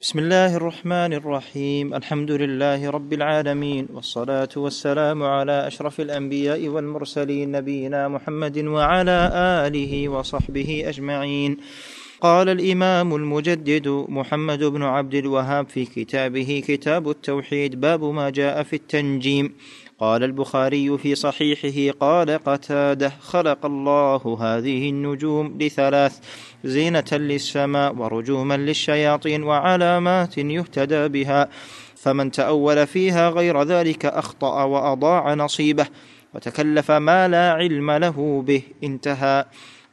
بسم الله الرحمن الرحيم الحمد لله رب العالمين والصلاه والسلام على اشرف الانبياء والمرسلين نبينا محمد وعلى اله وصحبه اجمعين قال الإمام المجدد محمد بن عبد الوهاب في كتابه كتاب التوحيد باب ما جاء في التنجيم. قال البخاري في صحيحه قال قتاده خلق الله هذه النجوم لثلاث زينة للسماء ورجوما للشياطين وعلامات يهتدى بها فمن تأول فيها غير ذلك أخطأ وأضاع نصيبه وتكلف ما لا علم له به انتهى.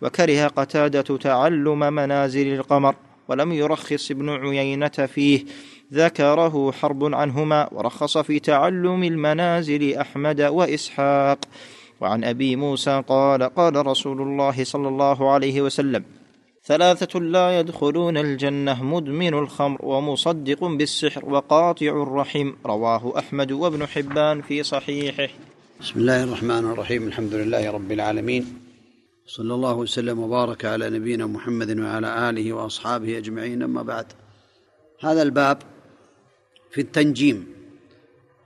وكره قتادة تعلم منازل القمر ولم يرخص ابن عيينة فيه. ذكره حرب عنهما ورخص في تعلم المنازل أحمد وإسحاق. وعن أبي موسى قال قال رسول الله صلى الله عليه وسلم ثلاثة لا يدخلون الجنة مدمن الخمر ومصدق بالسحر وقاطع الرحم. رواه أحمد وابن حبان في صحيحه. بسم الله الرحمن الرحيم الحمد لله رب العالمين. صلى الله وسلم وبارك على نبينا محمد وعلى آله وأصحابه أجمعين. أما بعد هذا الباب في التنجيم.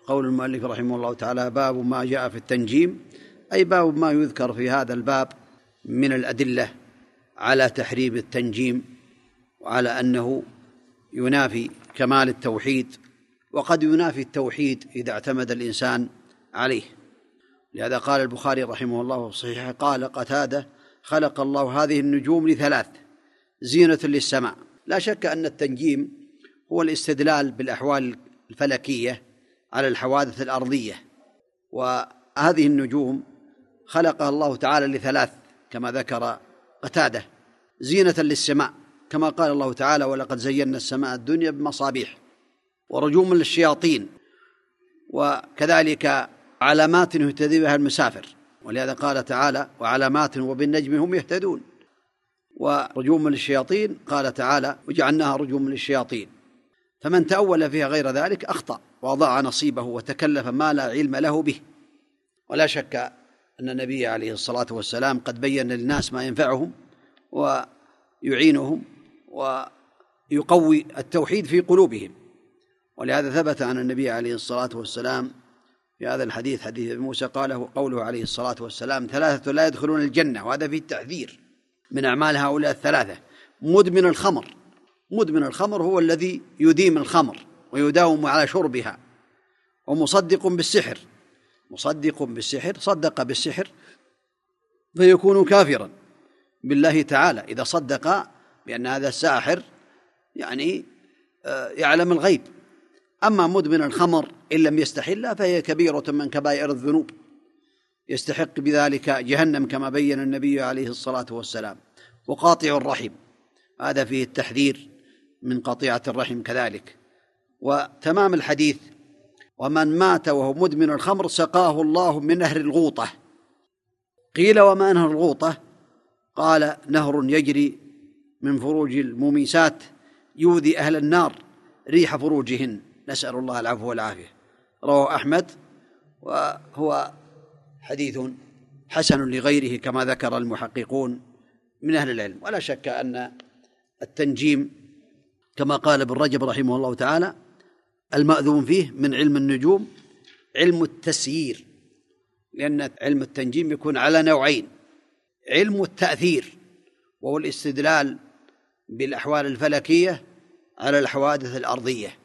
قول المؤلف رحمه الله تعالى باب ما جاء في التنجيم أي باب ما يذكر في هذا الباب من الأدلة على تحريم التنجيم وعلى أنه ينافي كمال التوحيد وقد ينافي التوحيد إذا اعتمد الإنسان عليه. لهذا قال البخاري رحمه الله في صحيحه قال قتادة خلق الله هذه النجوم لثلاث زينة للسماء. لا شك أن التنجيم هو الاستدلال بالأحوال الفلكية على الحوادث الأرضية. وهذه النجوم خلقها الله تعالى لثلاث كما ذكر قتادة زينة للسماء كما قال الله تعالى ولقد زينا السماء الدنيا بمصابيح ورجوما للشياطين. وكذلك علامات يهتدي بها المسافر. ولهذا قال تعالى وعلامات وبالنجم هم يهتدون. ورجوما للشياطين قال تعالى وجعلناها رجوما للشياطين. فمن تأول فيها غير ذلك أخطأ وأضاع نصيبه وتكلف ما لا علم له به. ولا شك أن النبي عليه الصلاة والسلام قد بين للناس ما ينفعهم ويعينهم ويقوي التوحيد في قلوبهم. ولهذا ثبت عن النبي عليه الصلاة والسلام في هذا الحديث حديث موسى قاله قوله عليه الصلاة والسلام ثلاثة لا يدخلون الجنة. وهذا فيه التحذير من أعمال هؤلاء الثلاثة. مدمن الخمر مدمن الخمر هو الذي يديم الخمر ويداوم على شربها ومصدق بالسحر مصدق بالسحر صدق بالسحر فيكون كافرا بالله تعالى. إذا صدق بأن هذا الساحر يعني آه، يعلم الغيب. أما مدمن الخمر إن لم يستحلها فهي كبيرة من كبائر الذنوب. يستحق بذلك جهنم كما بين النبي عليه الصلاة والسلام. وقاطع الرحم هذا فيه التحذير من قطيعة الرحم كذلك. وتمام الحديث ومن مات وهو مدمن الخمر سقاه الله من نهر الغوطة. قيل وما نهر الغوطة؟ قال نهر يجري من فروج المميسات يؤذي أهل النار ريح فروجهن. نسأل الله العفو والعافية. رواه أحمد وهو حديث حسن لغيره كما ذكر المحققون من أهل العلم. ولا شك أن التنجيم كما قال ابن رجب رحمه الله تعالى المأذون فيه من علم النجوم علم التسيير. لأن علم التنجيم يكون على نوعين علم التأثير وهو الاستدلال بالأحوال الفلكية على الحوادث الأرضية.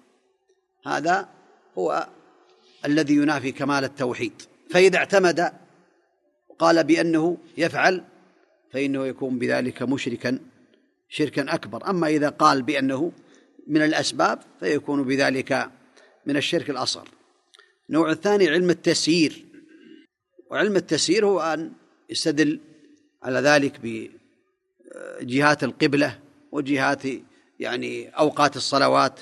هذا هو الذي ينافي كمال التوحيد. فإذا اعتمد قال بأنه يفعل فإنه يكون بذلك مشركا شركا أكبر. أما إذا قال بأنه من الأسباب فيكون بذلك من الشرك الأصغر. النوع الثاني علم التسيير. وعلم التسيير هو أن يستدل على ذلك بجهات القبلة وجهات يعني أوقات الصلوات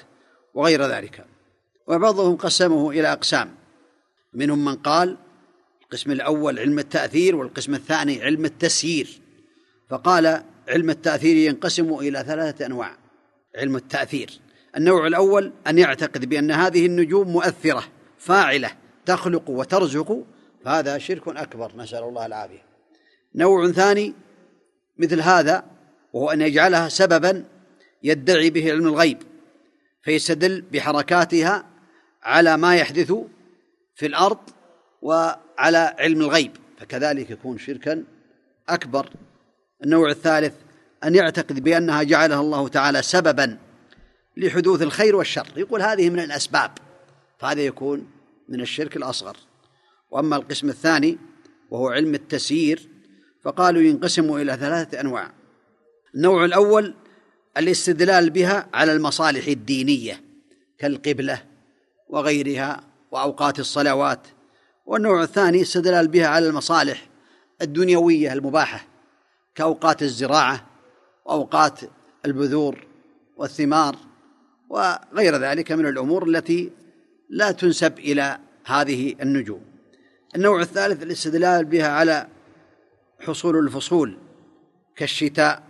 وغير ذلك. وبعضهم قسمه إلى أقسام. منهم من قال القسم الأول علم التأثير والقسم الثاني علم التسيير. فقال علم التأثير ينقسم إلى ثلاثة أنواع. علم التأثير. النوع الأول أن يعتقد بأن هذه النجوم مؤثرة فاعلة تخلق وترزق فهذا شرك أكبر نسأل الله العافية. نوع ثاني مثل هذا وهو أن يجعلها سببا يدعي به علم الغيب فيستدل بحركاتها على ما يحدث في الأرض وعلى علم الغيب فكذلك يكون شركا أكبر. النوع الثالث أن يعتقد بأنها جعلها الله تعالى سببا لحدوث الخير والشر. يقول هذه من الأسباب فهذا يكون من الشرك الأصغر. وأما القسم الثاني وهو علم التسيير فقالوا ينقسم إلى ثلاثة أنواع. النوع الأول الاستدلال بها على المصالح الدينية كالقبلة وغيرها وأوقات الصلوات. والنوع الثاني استدلال بها على المصالح الدنيوية المباحة كأوقات الزراعة وأوقات البذور والثمار وغير ذلك من الأمور التي لا تنسب إلى هذه النجوم. النوع الثالث الاستدلال بها على حصول الفصول كالشتاء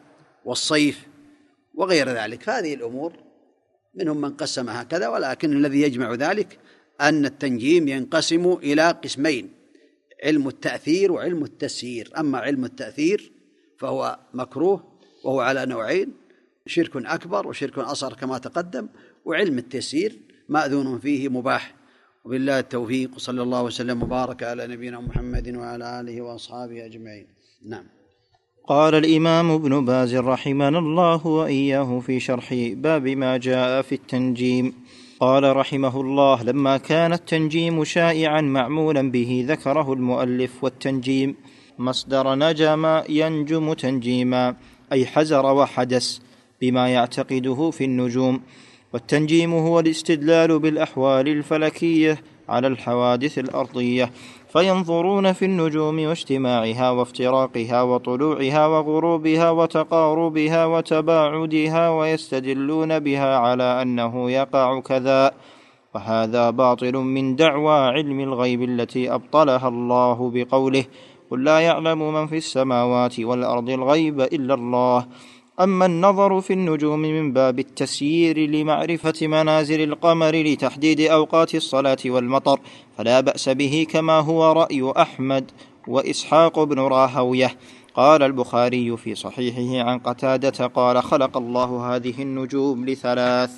والصيف وغير ذلك. فهذه الأمور منهم من قسم هكذا ولكن الذي يجمع ذلك أن التنجيم ينقسم إلى قسمين علم التأثير وعلم التسيير. أما علم التأثير فهو مكروه وهو على نوعين شرك أكبر وشرك أصغر كما تقدم وعلم التسيير مأذون فيه مباح. وبالله التوفيق صلى الله وسلم وبارك على نبينا محمد وعلى آله وأصحابه أجمعين. نعم. قال الإمام ابن باز رحمنا الله وإياه في شرح باب ما جاء في التنجيم. قال رحمه الله لما كان التنجيم شائعا معمولا به ذكره المؤلف والتنجيم. مصدر نجم ينجم تنجيما أي حزر وحدث بما يعتقده في النجوم. والتنجيم هو الاستدلال بالأحوال الفلكية على الحوادث الأرضية. فينظرون في النجوم واجتماعها وافتراقها وطلوعها وغروبها وتقاربها وتباعدها ويستدلون بها على أنه يقع كذا. وهذا باطل من دعوى علم الغيب التي أبطلها الله بقوله قل لا يعلم من في السماوات والأرض الغيب إلا الله. أما النظر في النجوم من باب التسيير لمعرفة منازل القمر لتحديد أوقات الصلاة والمطر فلا بأس به كما هو رأي أحمد وإسحاق بن راهوية. قال البخاري في صحيحه عن قتادة قال خلق الله هذه النجوم لثلاث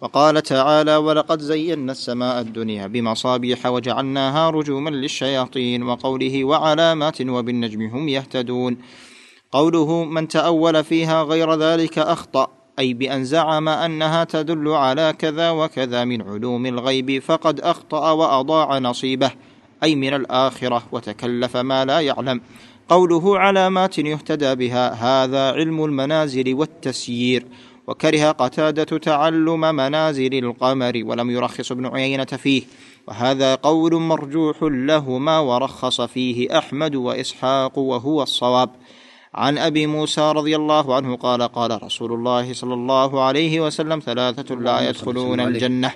وقال تعالى ولقد زينا السماء الدنيا بمصابيح وجعلناها رجوما للشياطين وقوله وعلامات وبالنجم هم يهتدون قوله من تأول فيها غير ذلك أخطأ أي بأن زعم أنها تدل على كذا وكذا من علوم الغيب فقد أخطأ وأضاع نصيبه أي من الآخرة وتكلف ما لا يعلم. قوله علامات يهتدى بها هذا علم المنازل والتسيير. وكره قتادة تعلم منازل القمر ولم يرخص ابن عيينة فيه. وهذا قول مرجوح لهما ورخص فيه أحمد وإسحاق وهو الصواب. عن أبي موسى رضي الله عنه قال قال رسول الله صلى الله عليه وسلم ثلاثة لا يدخلون الجنة.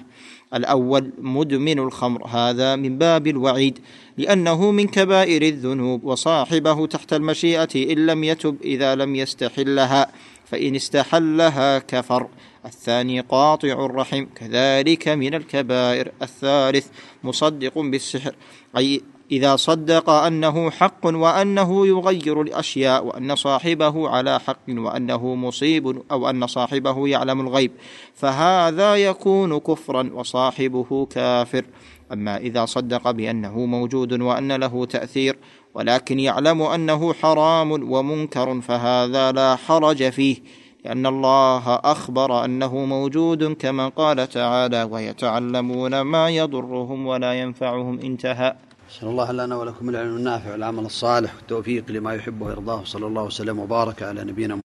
الأول مدمن الخمر هذا من باب الوعيد لأنه من كبائر الذنوب وصاحبه تحت المشيئة إن لم يتب إذا لم يستحلها فإن استحلها كفر. الثاني قاطع الرحم كذلك من الكبائر. الثالث مصدق بالسحر أي إذا صدق أنه حق وأنه يغير الأشياء وأن صاحبه على حق وأنه مصيب أو أن صاحبه يعلم الغيب فهذا يكون كفرا وصاحبه كافر. أما إذا صدق بأنه موجود وأن له تأثير ولكن يعلم أنه حرام ومنكر فهذا لا حرج فيه لأن الله أخبر أنه موجود كما قال تعالى ويتعلمون ما يضرهم ولا ينفعهم انتهى نسأل الله لنا ولكم العلم النافع والعمل الصالح والتوفيق لما يحبه ويرضاه. صلى الله وسلم وبارك على نبينا